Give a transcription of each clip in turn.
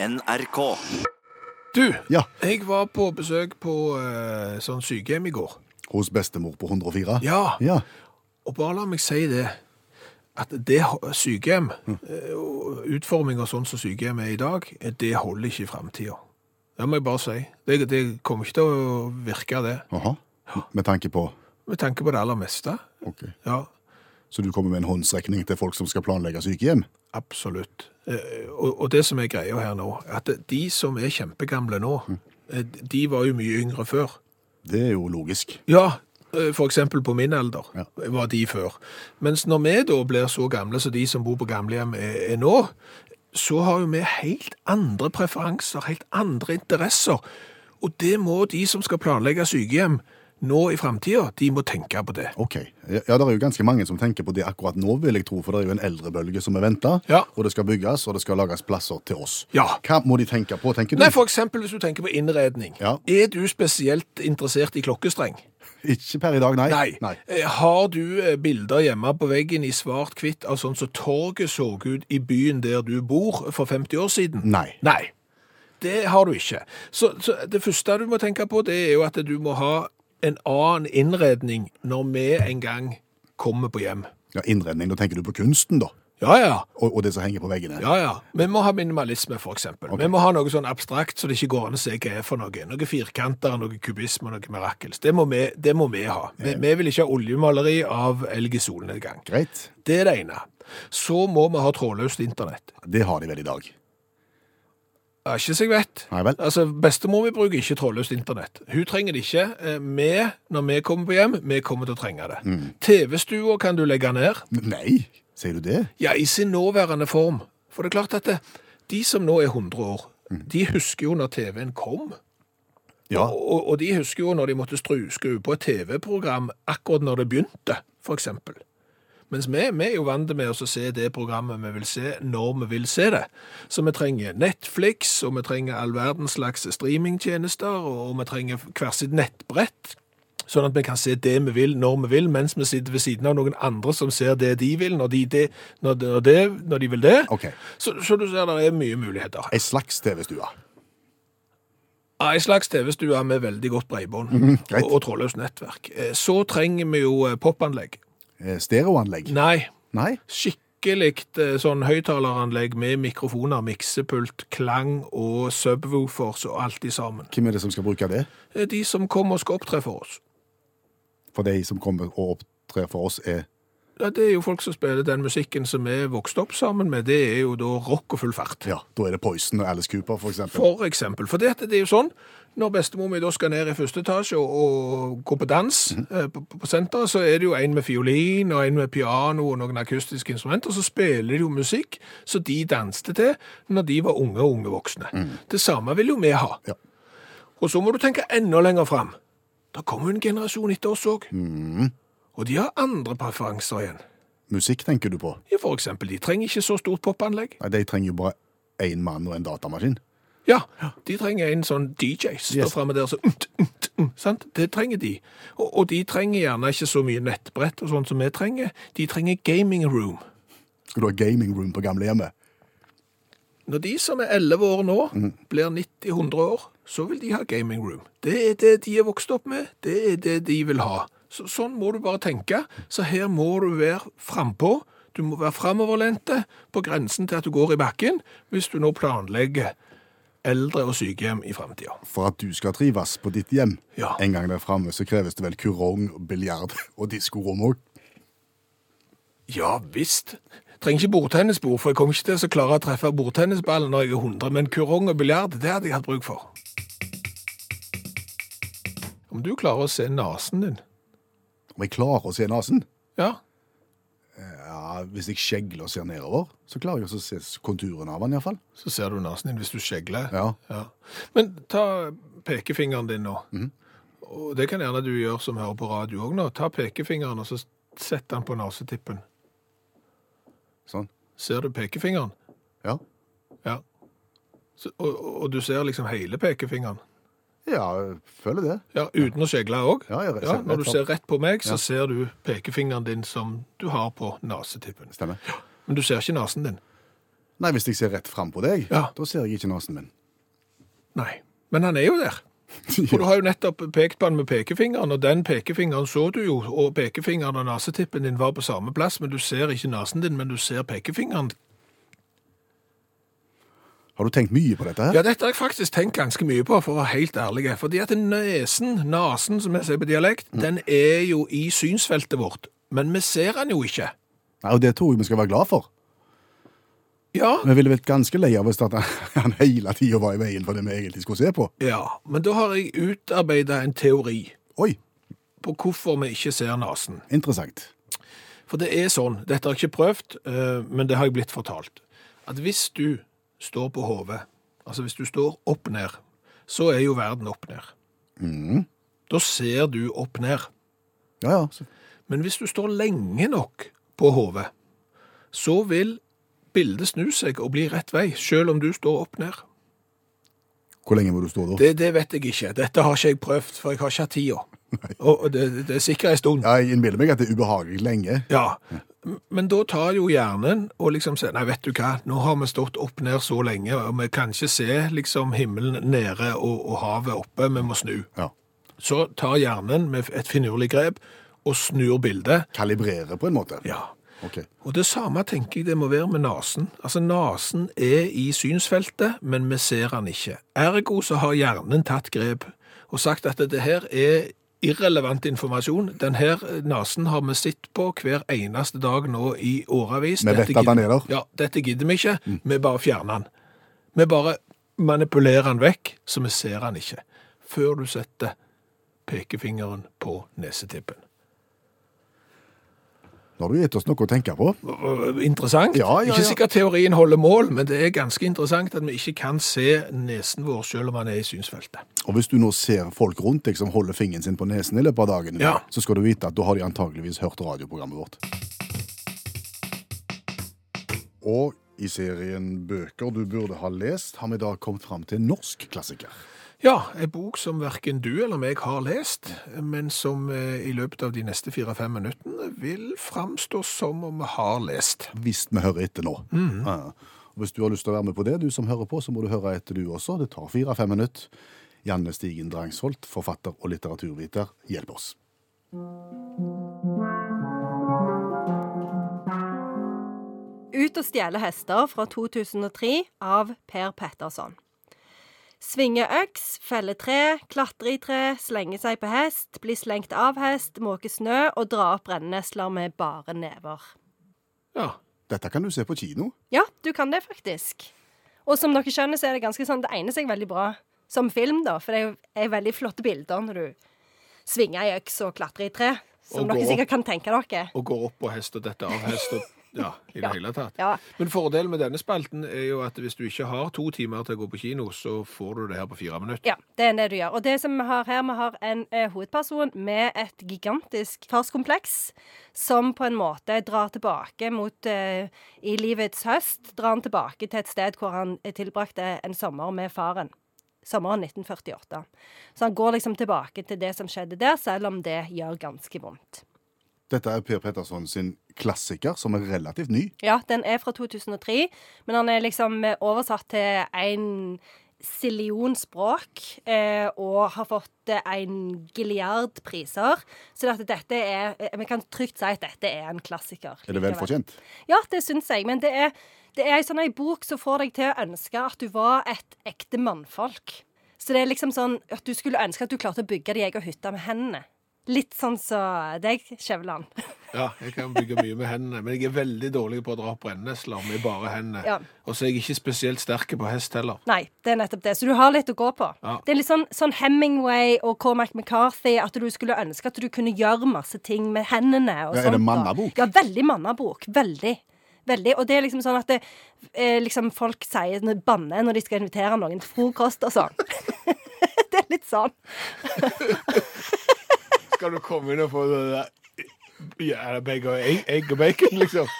NRK. Du, Ja. jeg var på besøk på eh, sånn sykehjem i går. Hos bestemor på 104? Ja, Ja. og bare la meg si det, at det ho- sykehjem, eh, og utforming og sånn som sykehjem er i dag, eh, det holder ikke i fremtiden. Det må jeg bare si. Det, det kommer ikke til å virke det, Aha. Med tanke på med tanke på det aller meste. Ok. Ja, Så du kommer med en håndsrekning til folk som skal planlegge sykehjem? absolutt. Eh, Og, det som er greia her nå, at de som er kjempegamle nå, eh, de var jo mye yngre før. Det er jo logisk. Ja, f.eks. for eksempel på min alder Ja. var de før. Mens når vi da blir så gamle som de som bor på gamlehjem er, er nå, så har jo vi helt andre preferanser, helt andre interesser. Og det må de som skal planlegge sykehjem nå i fremtiden, de må tenke på det. Ok. Ja, det er jo ganske mange som tenker på det akkurat nå, vil jeg tro, for det er jo en eldrebølge som er venta, Ja. og det skal bygges, og det skal lages plasser til oss. Ja. Hva må de tenke på, tenker du? Nei, for eksempel hvis du tenker på innredning. Ja. Er du spesielt interessert i klokkestreng? Ikke per i dag, nei. Nei. nei. Har du eh, bilder hjemme på veggen i svart-hvitt av sånn som torget så ut i byen der du bor for 50 år siden? Nei. Nei. Det har du ikke. Så, så det første du må tenke på, det er jo at du må ha en annen innredning når vi en gang kommer på hjem. Ja, Innredning, da tenker du på kunsten, da? Ja, ja. Og, og det som henger på veggene? Ja, ja. Vi må ha minimalisme, for eksempel. Vi må ha noe sånn abstrakt, så det ikke går an å se hva er for noe. Noe firkanter, noe kubisme, noe mirakels. Det må vi, det må vi ha. Vi, vi vil ikke ha oljemaleri av elg i solnedgang. Greit. Det er det ene. Så må vi ha trådløst internett. Det har de vel i dag. Ja, ikke så jeg vet. Nei vel. Altså, Bestemor vi bruker ikke trådløst internett. Hun trenger det ikke. Eh, Vi, når vi kommer på hjem, vi kommer til å trenge det. Mm. TV-stua kan du legge ned. Nei, sier du det? Ja, i sin nåværende form. For det er klart at det, de som nå er 100 år, de husker jo når TV-en kom. Ja. Og, og de husker jo når de måtte skru på et TV-program akkurat når det begynte, eksempel. Mens vi, vi er jo vant med å se det programmet vi vil se, når vi vil se det. Så vi trenger Netflix, og vi trenger all verdens slags streamingtjenester, og vi trenger hver sitt nettbrett, sånn at vi kan se det vi vil, når vi vil, mens vi sitter ved siden av noen andre som ser det de vil, når de, det, når de, når de, når de vil det. Okay. Så, så du ser, det er mye muligheter. Ei slags TV-stue. Ja, En slags TV-stue med veldig godt bredbånd greit. og, og trådløst nettverk. Eh, Så trenger vi jo eh, popanlegg. Eh, Stereoanlegg. Nei, Nei? skikkelig eh, sånn høyttaleranlegg med mikrofoner, miksepult, klang og subwoofers og alt i sammen. Hvem er det som skal bruke det? Eh, De som kommer og skal opptre for oss. For de som kommer og opptrer for oss, er Ja, det er jo folk som spiller den musikken som vi vokste opp sammen med. Det er jo da rock og full fart. Ja, da er det Poison og Alice Cooper, for eksempel. For eksempel. For det, det er jo sånn, når bestemor mi da skal ned i første etasje og, og gå på dans eh, på, på senteret, så er det jo en med fiolin og en med piano og noen akustiske instrumenter, og så spiller de jo musikk som de danste til når de var unge og unge voksne. Det samme vil jo vi ha. Ja. Og så må du tenke enda lenger fram. Da kommer en generasjon etter oss òg. Og de har andre preferanser igjen. Musikk tenker du på? Ja, For eksempel, de trenger ikke så stort popanlegg. Nei, De trenger jo bare én mann og en datamaskin. Ja, de trenger en sånn DJ som står Yes. fremme der så umt, umt, umt, sant? Det trenger de. Og, og de trenger gjerne ikke så mye nettbrett og sånn som vi trenger. De trenger gaming room. Skal du ha gaming room på gamlehjemmet? Når de som er 11 år nå blir 90-100 år, så vil de ha gaming room. Det er det de er vokst opp med, det er det de vil ha. Så, sånn må du bare tenke. Så her må du være frampå. Du må være framoverlente på grensen til at du går i bakken, hvis du nå planlegger eldre og sykehjem i framtida. For at du skal trives på ditt hjem Ja. en gang der framme, så kreves det vel kurong, biljard og diskorom òg. Ja visst. Trenger ikke bordtennisbord, for jeg kommer ikke til å klare å treffe bordtennisballen når jeg er 100, men kurong og biljard, det hadde jeg hatt bruk for. Om du klarer å se nasen din Om jeg klarer å se nesen? Ja, Ja, Hvis jeg skjegler og ser nedover, så klarer jeg å se konturen av den iallfall. så ser du nasen din hvis du skjegler. Ja. Men ta pekefingeren din nå. Og det kan gjerne du gjøre som hører på radio òg nå. Ta pekefingeren og så sett den på nesetippen. Sånn. Ser du pekefingeren? Ja. Ja. Så, og- og du ser liksom hele pekefingeren? Ja, jeg føler det. Ja, Uten å skjegle òg? Ja, jeg Ja, når du ser rett på meg, så ser du pekefingeren din som du har på nesetippen. Stemmer. Men du ser ikke nesen din. Nei, hvis jeg ser rett fram på deg, Ja. da ser jeg ikke nesen min. Nei. Men han er jo der. For du har jo nettopp pekt på han med pekefingeren, og den pekefingeren så du jo, og pekefingeren og nesetippen din var på samme plass, men du ser ikke nesen din, men du ser pekefingeren. Har du tenkt mye på dette her? Ja, dette har jeg faktisk tenkt ganske mye på, for å være helt ærlig. Fordi at nesen, nasen, som jeg sier på dialekt, den er jo i synsfeltet vårt. Men vi ser den jo ikke. Nei, og det tror jeg vi skal være glad for. Ja, Vi ville vært ganske lei av hvis han hele tida var i veien for det vi egentlig skulle se på. ja. Men da har jeg utarbeidet en teori Oi, på hvorfor vi ikke ser nasen. interessant. For det er sånn, dette har jeg ikke prøvd, eh, men det har jeg blitt fortalt, at hvis du står på hodet, altså hvis du står opp ned, så er jo verden opp ned. Mm. Da ser du opp ned. Ja, ja. Men hvis du står lenge nok på hodet, så vil bildet snu seg og bli rett vei, selv om du står opp ned. Hvor lenge må du stå da? Det, det vet jeg ikke. Dette har ikke jeg prøvd, for jeg har ikke hatt tida. Og det, det er sikkert en stund. Ja, Jeg innbiller meg at det er ubehagelig lenge. Ja, men da tar jo hjernen og liksom sier, nei, vet du hva, nå har vi stått opp ned så lenge, og vi kan ikke se liksom himmelen nede og, og havet oppe, vi må snu. Ja. Så tar hjernen med et finurlig grep og snur bildet. Kalibrere på en måte. Ja, Okay. og det samme tenker jeg det må være med nasen. Altså, nasen er i synsfeltet, men vi ser den ikke. Ergo så har hjernen tatt grep og sagt at det her er irrelevant informasjon. Denne nesen har vi sett på hver eneste dag nå i årevis. Vi vet at han er der. Ja, dette gidder vi ikke. Vi bare fjerner den. Vi bare manipulerer den vekk, så vi ser den ikke. Før du setter pekefingeren på nesetippen. Nå har du gitt oss noe å tenke på. Interessant. Ja, ja, Ikke sikkert teorien holder mål, men det er ganske interessant at vi ikke kan se nesen vår selv om han er i synsfeltet. Og hvis du nå ser folk rundt deg som holder fingeren sin på nesen i løpet av dagen, Ja. så skal du vite at da har de antageligvis hørt radioprogrammet vårt. Og i serien Bøker du burde ha lest, har vi i dag kommet fram til en norsk klassiker. Ja, en bok som hverken du eller meg har lest, men som eh, i løpet av de neste fire-fem minuttene vil framstå som om vi har lest. Hvis vi hører etter nå. Ja. Hvis du har lyst til å være med på det, du som hører på, så må du høre etter du også. Det tar fire-fem minutter. Janne Stigen Drangsholt, forfatter og litteraturviter, hjelper oss. Ut og stjele hester fra 2003 av Per Petterson. Svinge øks, felle tre, klatre i tre, slenge seg på hest, bli slengt av hest, måke snø og dra opp brennesler med bare never. Ja, Dette kan du se på kino. Ja, du kan det faktisk. Og som dere skjønner, så er det ganske sånn, det egner seg veldig bra som film, da, for det er veldig flotte bilder når du svinger i øks og klatrer i tre, som dere sikkert sikkert kan tenke dere. og går opp på hest og detter av hest og ja, i det Ja. hele tatt. Ja. Men fordelen med denne spalten er jo at hvis du ikke har to timer til å gå på kino, så får du det her på fire minutter. Ja, det er det du gjør. Og det som vi har her, vi har en eh, hovedperson med et gigantisk farskompleks, som på en måte drar tilbake mot eh, I livets høst drar han tilbake til et sted hvor han eh, tilbrakte en sommer med faren. Sommeren 1948. Så han går liksom tilbake til det som skjedde der, selv om det gjør ganske vondt. Dette er Per Petterson sin klassiker, som er relativt ny. Ja, den er fra 2003, men han er liksom oversatt til en sillion språk, eh, og har fått eh, en gilliard priser. Så at dette er eh, Vi kan trygt si at dette er en klassiker. Er det vel fortjent? Ja, det syns jeg. Men det er, det er ei sånn ei bok som får deg til å ønske at du var et ekte mannfolk. Så det er liksom sånn at du skulle ønske at du klarte å bygge deg egen hytte med hendene. Litt sånn som deg, Skjæveland. Ja, jeg kan bygge mye med hendene, men jeg er veldig dårlig på å dra opp brennesler med bare hendene. Ja. Og så er jeg ikke spesielt sterk på hest heller. Nei, det er nettopp det. Så du har litt å gå på. Ja. Det er litt sånn, sånn Hemingway og Cormac McCarthy, at du skulle ønske at du kunne gjøre masse ting med hendene. Og Ja, er det mannabok? Ja, veldig mannabok. Veldig. Veldig. Og det er liksom sånn at det, eh, liksom folk sier når- banner når de skal invitere noen til frokost og sånn. det er litt sånn. Skal du komme inn og få det der ja, egg egg, egg og bacon, liksom?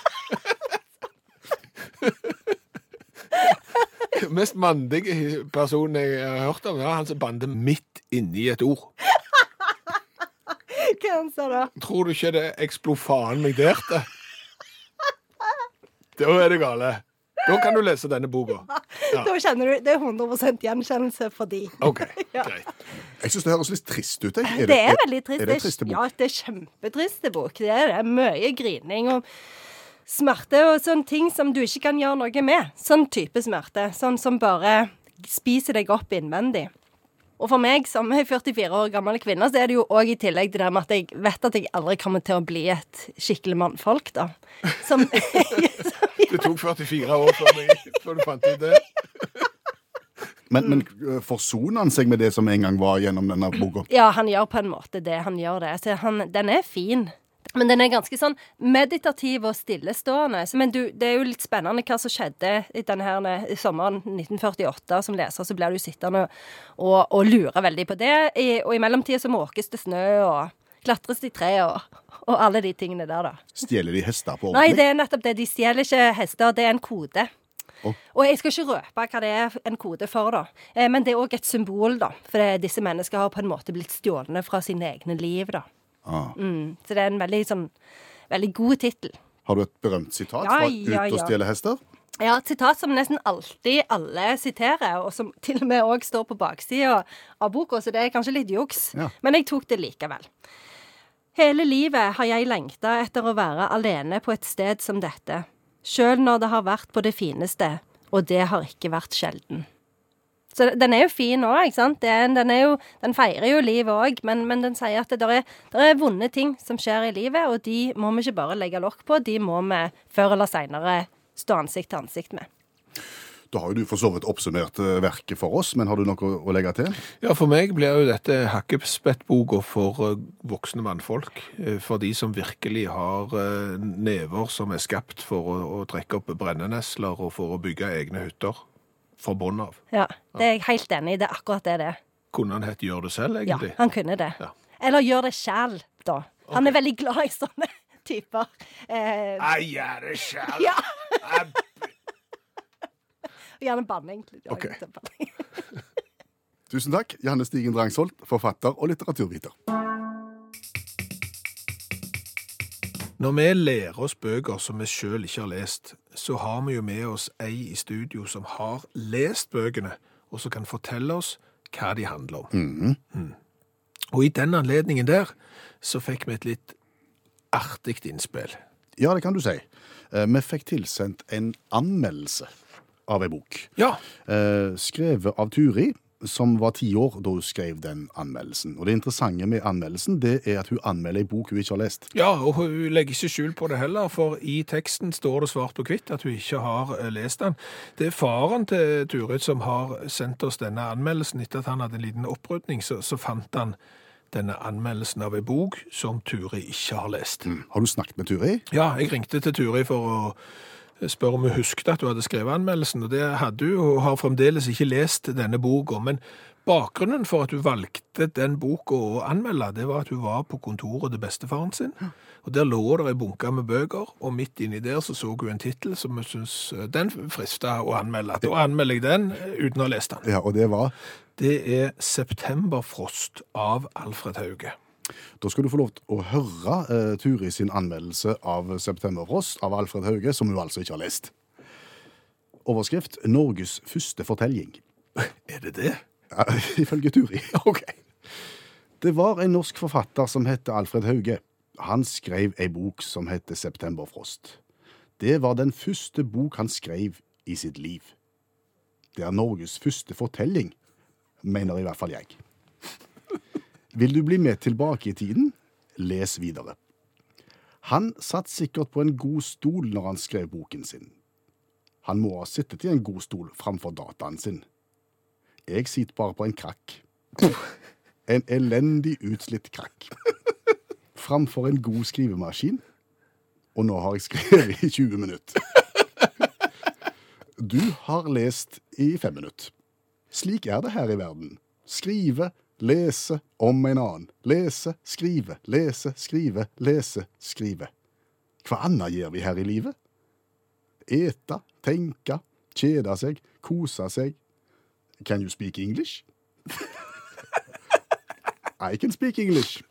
Mest mandige personen jeg har hørt om, er han som bander midt inni et ord. Hva han sa da? Tror du ikke det eksplo faen meg der til? Da er det gale. Da kan du lese denne boka. Ja. Da kjenner du Det er 100 gjenkjennelse for de. OK, Ja. greit. Jeg syns det høres litt trist ut. Jeg. Det er veldig trist. Er det trist bok? Ja, det er kjempetriste bok. Det er det. Mye grining og smerte og sånne ting som du ikke kan gjøre noe med. Sånn type smerte. Sånn som bare spiser deg opp innvendig. Og for meg som er 44 år gammel kvinne, så er det jo òg i tillegg det der med at jeg vet at jeg aldri kommer til å bli et skikkelig mannfolk, da. Som, Det tok 44 år før, jeg, før du fant ut det. Men, men øh, forsoner han seg med det som en gang var gjennom denne boka? Ja, han gjør på en måte det. Han gjør det. Så han, den er fin. Men den er ganske sånn meditativ og stillestående. Men du, det er jo litt spennende hva som skjedde i denne her, i sommeren 1948. Som leser så blir du sittende og, og lure veldig på det. I, og i mellomtida så måkes det snø, og klatres i tre, og, og alle de tingene der, da. Stjeler de hester på ordentlig? Nei, det er nettopp det. De stjeler ikke hester. Det er en kode. Oh. Og jeg skal ikke røpe hva det er en kode for, da. Eh, Men det er òg et symbol, da. For det, disse menneskene har på en måte blitt stjålne fra sine egne liv, da. Ah. Mm. Så det er en veldig sånn Veldig god tittel. Har du et berømt sitat Ja, fra ja, Ut og ja. stjele hester? Ja, et sitat som nesten alltid alle siterer, og som til og med òg står på baksida av boka, så det er kanskje litt juks. Ja. Men jeg tok det likevel. Hele livet har jeg lengta etter å være alene på et sted som dette, sjøl når det har vært på det fineste, og det har ikke vært sjelden. Så den er jo fin òg, ikke sant. Den, jo, den feirer jo livet òg, men, men den sier at det er, er vonde ting som skjer i livet, og de må vi ikke bare legge lokk på, de må vi før eller seinere stå ansikt til ansikt med. Da har jo du for så vidt oppsummert øh, verket for oss, men har du noe å, legge til? Ja, For meg blir jo dette hakkespettboka for eh, voksne mannfolk. eh, For de som virkelig har eh, never som er skapt for å, å trekke opp brennenesler og for å bygge egne hytter fra bunnen av. Ja, det er jeg helt enig i. Det er akkurat det det er. Kunne han hett Gjør det selv, egentlig? Ja, han kunne det. Ja. Eller gjør det sjæl, da. Han er veldig glad i sånne typer. Eh, Jeg gjør det selv. ja, Jeg- gjerne banning. Okay. Banning. Tusen takk, Janne Stigen Drangsholt, forfatter og litteraturviter. Når vi lærer oss bøker som vi sjøl ikke har lest, så har vi jo med oss ei i studio som har lest bøkene, og som kan fortelle oss hva de handler om. Mm. Og i den anledningen der så fikk vi et litt artig innspill. Ja, det kan du si. Eh, Vi fikk tilsendt en anmeldelse av ei bok. Ja, Eh, skrevet av Turi, som var ti år da hun skrev den anmeldelsen. Og det interessante med anmeldelsen det er at hun anmelder ei bok hun ikke har lest. ja, og hun legger ikke skjul på det heller, for i teksten står det svart på hvitt at hun ikke har eh, lest den. Det er faren til Turid som har sendt oss denne anmeldelsen. Etter at han hadde en liten opprydning, så, så fant han denne anmeldelsen av ei bok som Turi ikke har lest. Har du snakket med Turi? Ja, jeg ringte til Turi for å spørre om hun husket at hun hadde skrevet anmeldelsen, og det hadde hun, og har fremdeles ikke lest denne boka. Men bakgrunnen for at hun valgte den boka å anmelde, det var at hun var på kontoret til bestefaren sin, og der lå det ei bunke med bøker, og midt inni der så så hun en tittel som hun syntes eh, den frista å anmelde. Da anmelder jeg den eh, uten å ha lest den. Ja, og det var Det er Septemberfrost av Alfred Hauge. Da skal du få lov til å høre eh, Turi sin anmeldelse av Septemberfrost av Alfred Hauge, som hun altså ikke har lest. Overskrift 'Norges første fortelling'. Er det det? Ja, Ifølge Turi. OK. Det var en norsk forfatter som het Alfred Hauge. Han skrev ei bok som heter Septemberfrost. Det var den første bok han skrev i sitt liv. Det er Norges første fortelling, mener i hvert fall jeg. Vil du bli med tilbake i tiden? Les videre. Han satt sikkert på en god stol når han skrev boken sin. Han må ha sittet i en god stol framfor dataen sin. Jeg sitter bare på en krakk. En elendig utslitt krakk. Framfor en god skrivemaskin. Og nå har jeg skrevet i 20 minutter. Du har lest i fem minutter. Slik er det her i verden. Skrive, lese om en annen. Lese, skrive, lese, skrive, lese, skrive. Hva annet gjør vi her i livet? Eta, tenke, kjede seg, kose seg. Can you speak English? I can speak English.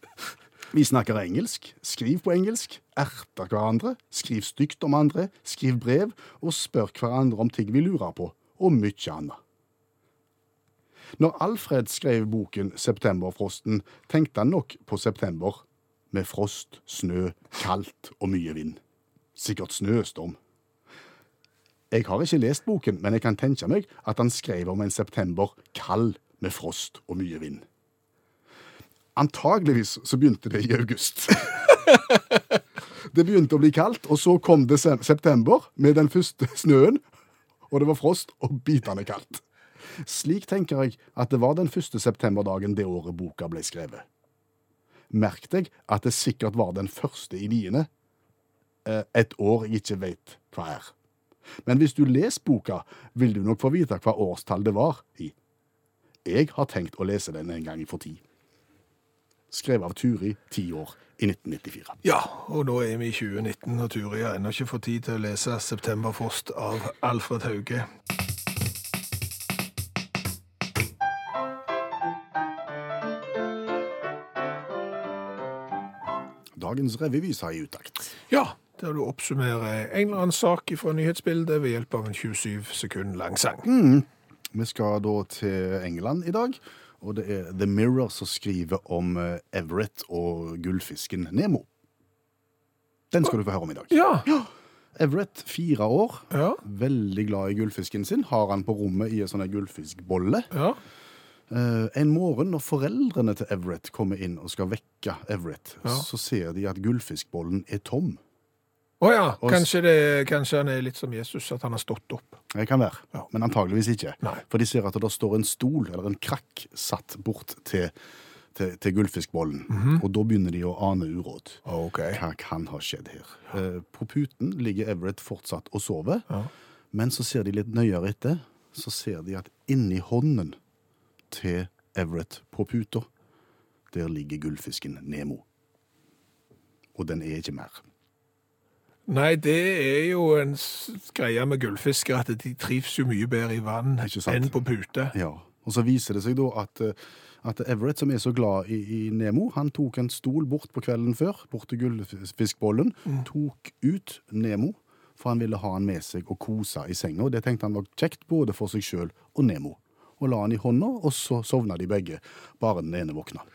Vi snakker engelsk, skriv på engelsk, erter hverandre, skriv stygt om andre, skriv brev og spør hverandre om ting vi lurer på, og mye annet. Når Alfred skrev boken 'Septemberfrosten', tenkte han nok på september, med frost, snø, kaldt og mye vind. Sikkert snøstorm. Jeg har ikke lest boken, men jeg kan tenke meg at han skrev om en september kald med frost og mye vind. Antageligvis så begynte det i august. det begynte å bli kaldt, og så kom det september med den første snøen, og det var frost og bitende kaldt. Slik tenker jeg at det var den første septemberdagen det året boka ble skrevet. Merk deg at det sikkert var den første i niende, eh, et år jeg ikke vet hva er. Men hvis du leser boka, vil du nok få vite hva årstall det var i. Jeg har tenkt å lese den en gang for tid. Skrevet av Turi, ti år, i 1994. Ja, og nå er vi i 2019, og Turi har ennå ikke fått tid til å lese 'Septemberfrost' av Alfred Hauge. Dagens revyvis har i utakt. Ja, der du oppsummerer en eller annen sak fra nyhetsbildet ved hjelp av en 27 sekund lang sang. Vi skal da til England i dag, og det er The Mirror som skriver om eh, Everett og gullfisken Nemo. Den skal du få høre om i dag. Ja, Everett, fire år, ja, veldig glad i gullfisken sin, har han på rommet i en sånn gullfiskbolle. ja. Eh, en morgen når foreldrene til Everett kommer inn og skal vekke Everett, Ja. så ser de at gullfiskbollen er tom. Å ja, kanskje, det, kanskje han er litt som Jesus, at han har stått opp. Det kan være, Ja. men antageligvis ikke. Nei. For de ser at det står en stol, eller en krakk, satt bort til, til, til gullfiskbollen. Mhm. Og da begynner de å ane uråd. Okay. Hva kan ha skjedd her? Ja. på puten ligger Everett fortsatt og sover, Ja. men så ser de litt nøyere etter, så ser de at inni hånden til Everett på puta, der ligger gullfisken Nemo. Og den er ikke mer. Nei, det er jo en greie med gullfisker, at de trives jo mye bedre i vann enn på pute. Ja, og så viser det seg da at, eh, at Everett, som er så glad i, i Nemo, han tok en stol bort på kvelden før, bort til gullfiskbollen, tok ut Nemo, for han ville ha han med seg og kose i senga. Det tenkte han var kjekt både for seg sjøl og Nemo. Og la han i hånda, og så sovna de begge, bare den ene våkna.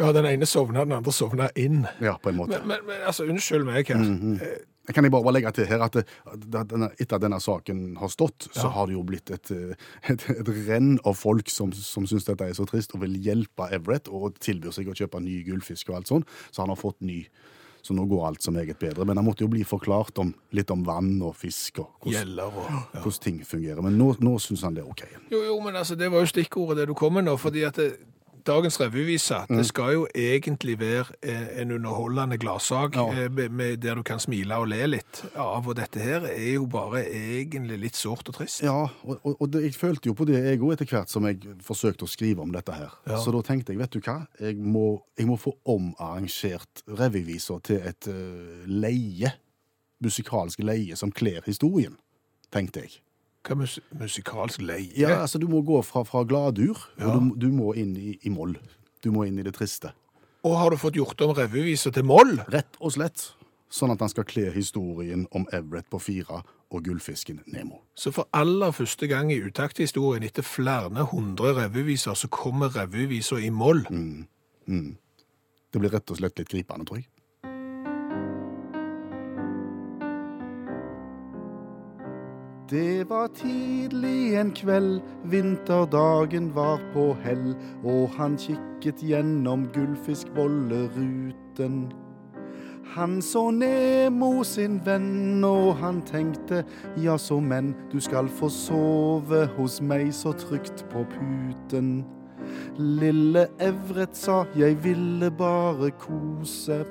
Ja, den ene sovna, den andre sovna inn. Ja, på en måte. Men, men, men altså, unnskyld meg her. Jeg Kan jeg bare legge til her at, det, at denne, etter at denne saken har stått, så har det jo blitt et, eh, et, et renn av folk som, som syns dette er så trist, og vil hjelpe Everett og tilbyr seg å kjøpe ny gullfisk og alt sånn. Så han har fått ny. Så nå går alt så meget bedre. Men det måtte jo bli forklart om, litt om vann og fisk og hvordan, Gjeller og ja. hvordan ting fungerer. Men nå, nå syns han det er OK. Jo, jo, men altså, det var jo stikkordet det du kom med nå, fordi at det, dagens revyvise, Mm. det skal jo egentlig være eh, en underholdende gladsak, Ja. eh, med, med, der du kan smile og le litt av, og dette her er jo bare egentlig litt sårt og trist. Ja, og, og, og det, jeg følte jo på det jeg òg etter hvert som jeg forsøkte å skrive om dette her. Ja. Så da tenkte jeg, vet du hva, jeg må, jeg må få omarrangert revyvisa til et eh, leie, musikalsk leie som kler historien, tenkte jeg. Hva mus musikalsk leie? Ja, altså du må gå fra, fra gladur, Ja. og du, du må inn i, i moll. Du må inn i det triste. Og har du fått gjort om revyvisa til moll? Rett og slett. Sånn at han skal kle historien om Everett på fire og gullfisken Nemo. Så for aller første gang i utakthistorien, etter flere hundre revyviser, så kommer revyvisa i moll. Mm. Det blir rett og slett litt gripende, tror jeg. Det var tidlig en kveld, vinterdagen var på hell, og han kikket gjennom gullfiskbolleruten. Han så Nemo sin venn, og han tenkte, ja så men, du skal få sove hos meg så trygt på puten. Lille Evret sa, jeg ville bare kose.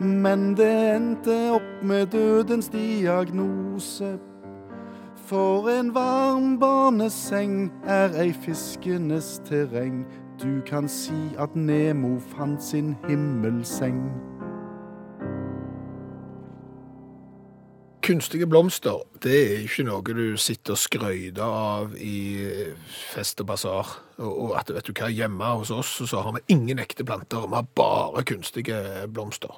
Men det endte opp med dødens diagnose. For en varm barneseng er ei fiskenes terreng. Du kan si at Nemo fant sin himmelseng. Kunstige blomster, det er ikke noe du sitter og skryter av i fest og basar. Og at, vet du hva, hjemme hos oss så har vi ingen ekte planter, vi har bare kunstige blomster.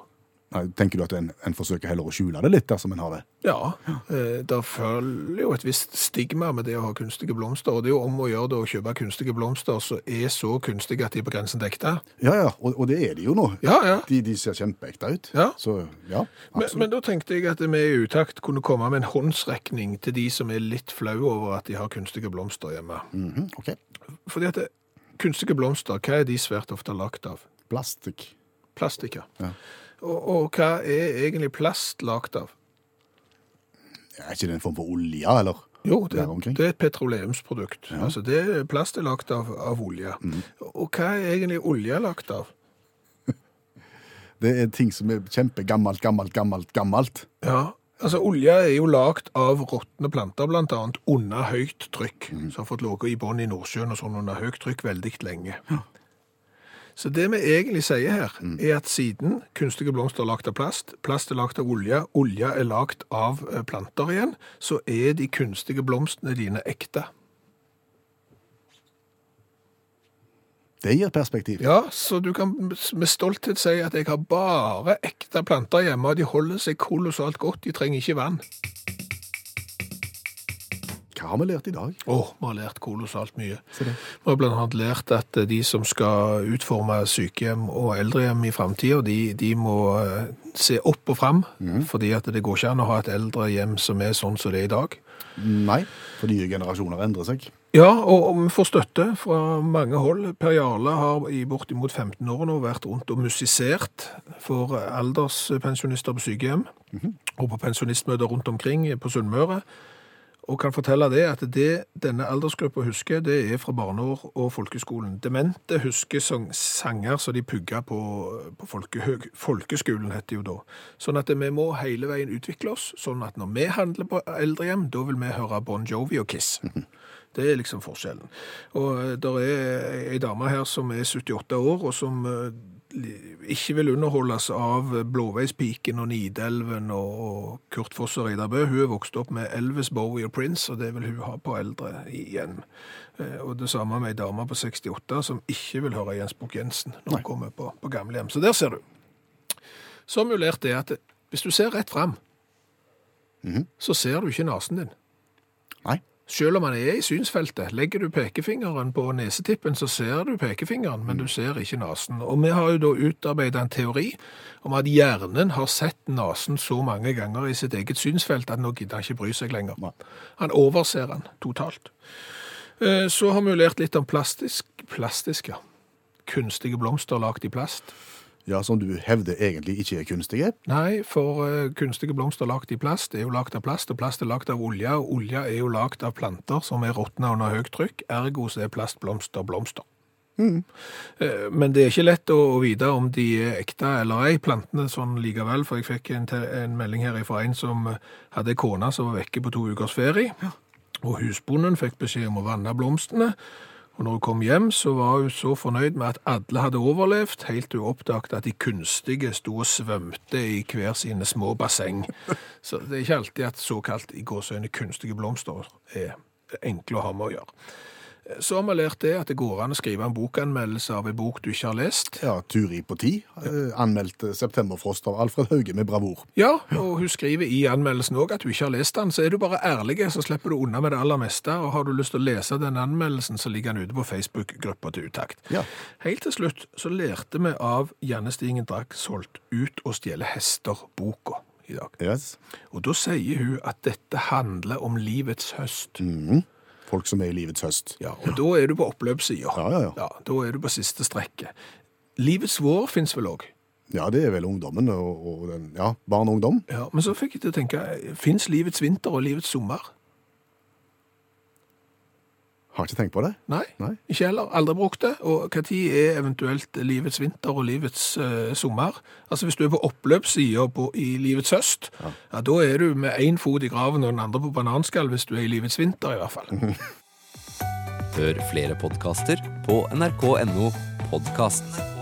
Nei, tenker du at en, en forsøker heller å skjule det litt dersom en har det? Ja, eh, det følger jo et visst stigma med det å ha kunstige blomster, og det er jo om å gjøre det å kjøpe kunstige blomster som er så kunstige at de er på grensen til ekte. Ja, ja, og, og det er de jo nå. Ja, ja. De, de ser kjempeekte ut. Ja. Så ja, Men, men da tenkte jeg at vi i utakt kunne komme med en håndsrekning til de som er litt flaue over at de har kunstige blomster hjemme. Mhm, ok. Fordi at det, kunstige blomster, hva er de svært ofte lagt av? Plastikk. Plastikk, ja. Ja. Og, og hva er egentlig plast lagt av? Er ikke det en form for olje, eller? Jo, det, det er et petroleumsprodukt. Altså det, plast er lagt av, av olje. Mm. Og hva er egentlig olje lagt av? Det er ting som er kjempegammelt, gammelt, gammelt, gammelt. Ja, altså olje er jo lagt av råtne planter, annet under høyt trykk, som har fått ligge i bånn i Nordsjøen og sånn under høyt trykk veldig lenge. Så det vi egentlig sier her, er at siden kunstige blomster er lagt av plast, plast er lagt av olje, olje er lagt av eh, planter igjen, så er de kunstige blomstene dine ekte. Det gir perspektiv. Ja, så du kan med stolthet si at jeg har bare ekte planter hjemme, og de holder seg kolossalt godt, de trenger ikke vann. Hva har vi lært i dag? Åh, vi har lært kolossalt mye. Vi har blant annet lært at de som skal utforme sykehjem og eldrehjem i fremtiden, de, de må eh, se opp og frem, fordi at det går ikke an å ha et eldrehjem som er sånn som det er i dag. Nei, for nye generasjoner endrer seg. Ja, og, vi får støtte fra mange hold. Per Jarle har i bortimot 15 år nå vært rundt og musisert for alderspensjonister på sykehjem, og på pensjonistmøter rundt omkring på Sunnmøre. Og kan fortelle det at det denne aldersgruppa husker, det er fra barneår og folkeskolen. Demente husker sang, sanger som de pugga på, på folkehøg, folkeskolen, heter det jo da. Sånn at vi må hele veien utvikle oss, sånn at når vi handler på eldrehjem, da vil vi høre Bon Jovi og Kiss. Det er liksom forskjellen. Og det er ei dame her som er 78 år, og som eh, ikke vil underholdes av Blåveispiken og Nidelven og Kurt Foss og Reidar Bø. Hun er vokst opp med Elvis, Bowie og Prince, og det vil hun ha på eldre igjen. Eh, Og det samme med ei dame på 68 som ikke vil høre Jens Bukk Jensen når hun kommer på, på gamlehjem. Så der ser du. Så lært det at hvis du ser rett fram, så ser du ikke nesen din. Selv om han er i synsfeltet, legger du pekefingeren på nesetippen, så ser du pekefingeren, men du ser ikke nasen. Og vi har jo da utarbeidet en teori om at hjernen har sett nasen så mange ganger i sitt eget synsfelt at nå gidder han ikke bry seg lenger. Han overser den totalt. Eh, Så har vi jo lært litt om plastisk, plastisk, ja. Kunstige blomster lagt i plast. Ja, Som du hevder egentlig ikke er kunstige. Nei, for uh, kunstige blomster lagt i plast er jo lagt av plast, og plast er lagt av olje, og olje er jo lagt av planter som er råtna under høyt trykk, ergo så er plastblomster blomster. Eh, Men det er ikke lett å å vite om de er ekte eller ei, plantene sånn likevel, for jeg fikk en, en melding her fra en som eh, hadde en kone som var vekke på to ukers ferie, og husbonden fikk beskjed om å vanne blomstene, og når hun kom hjem, så var hun så fornøyd med at alle hadde overlevd, helt til hun oppdaget at de kunstige sto og svømte i hver sine små basseng. Så det er ikke alltid at såkalt i gåsøgne kunstige blomster er enkle å ha med å gjøre. Så har vi lært det at det går an å skrive en bokanmeldelse av en bok du ikke har lest. Ja, Turi på ti eh, anmeldte 'Septemberfrost' av Alfred Hauge med bravur. Ja, og hun skriver i anmeldelsen òg at du ikke har lest den. Så er du bare ærlig, så slipper du unna med det aller meste. Og har du lyst til å lese den anmeldelsen, så ligger den ute på Facebook-gruppa til Utakt. Ja. Helt til slutt så lærte vi av Janne Stingen solgt Ut og stjele hester-boka i dag. Yes. Og da sier hun at dette handler om livets høst. Folk som er i livets høst. Ja, og da er du på oppløpssida. Ja, ja, ja. Da er du på siste strekket. Livets vår fins vel òg. Ja, det er vel ungdommen og, og den, ja, barn og ungdom. Ja, men så fikk jeg til å tenke, fins livets vinter og livets sommer? Har ikke tenkt på det. Nei, Nei. ikke heller. Aldri brukt det. Og hva tid er eventuelt livets vinter og livets eh, sommer? Altså Hvis du er på oppløpssida i livets høst, ja. da er du med én fot i graven og den andre på bananskall hvis du er i livets vinter, i hvert fall. Hør flere podkaster på nrk.no podkast.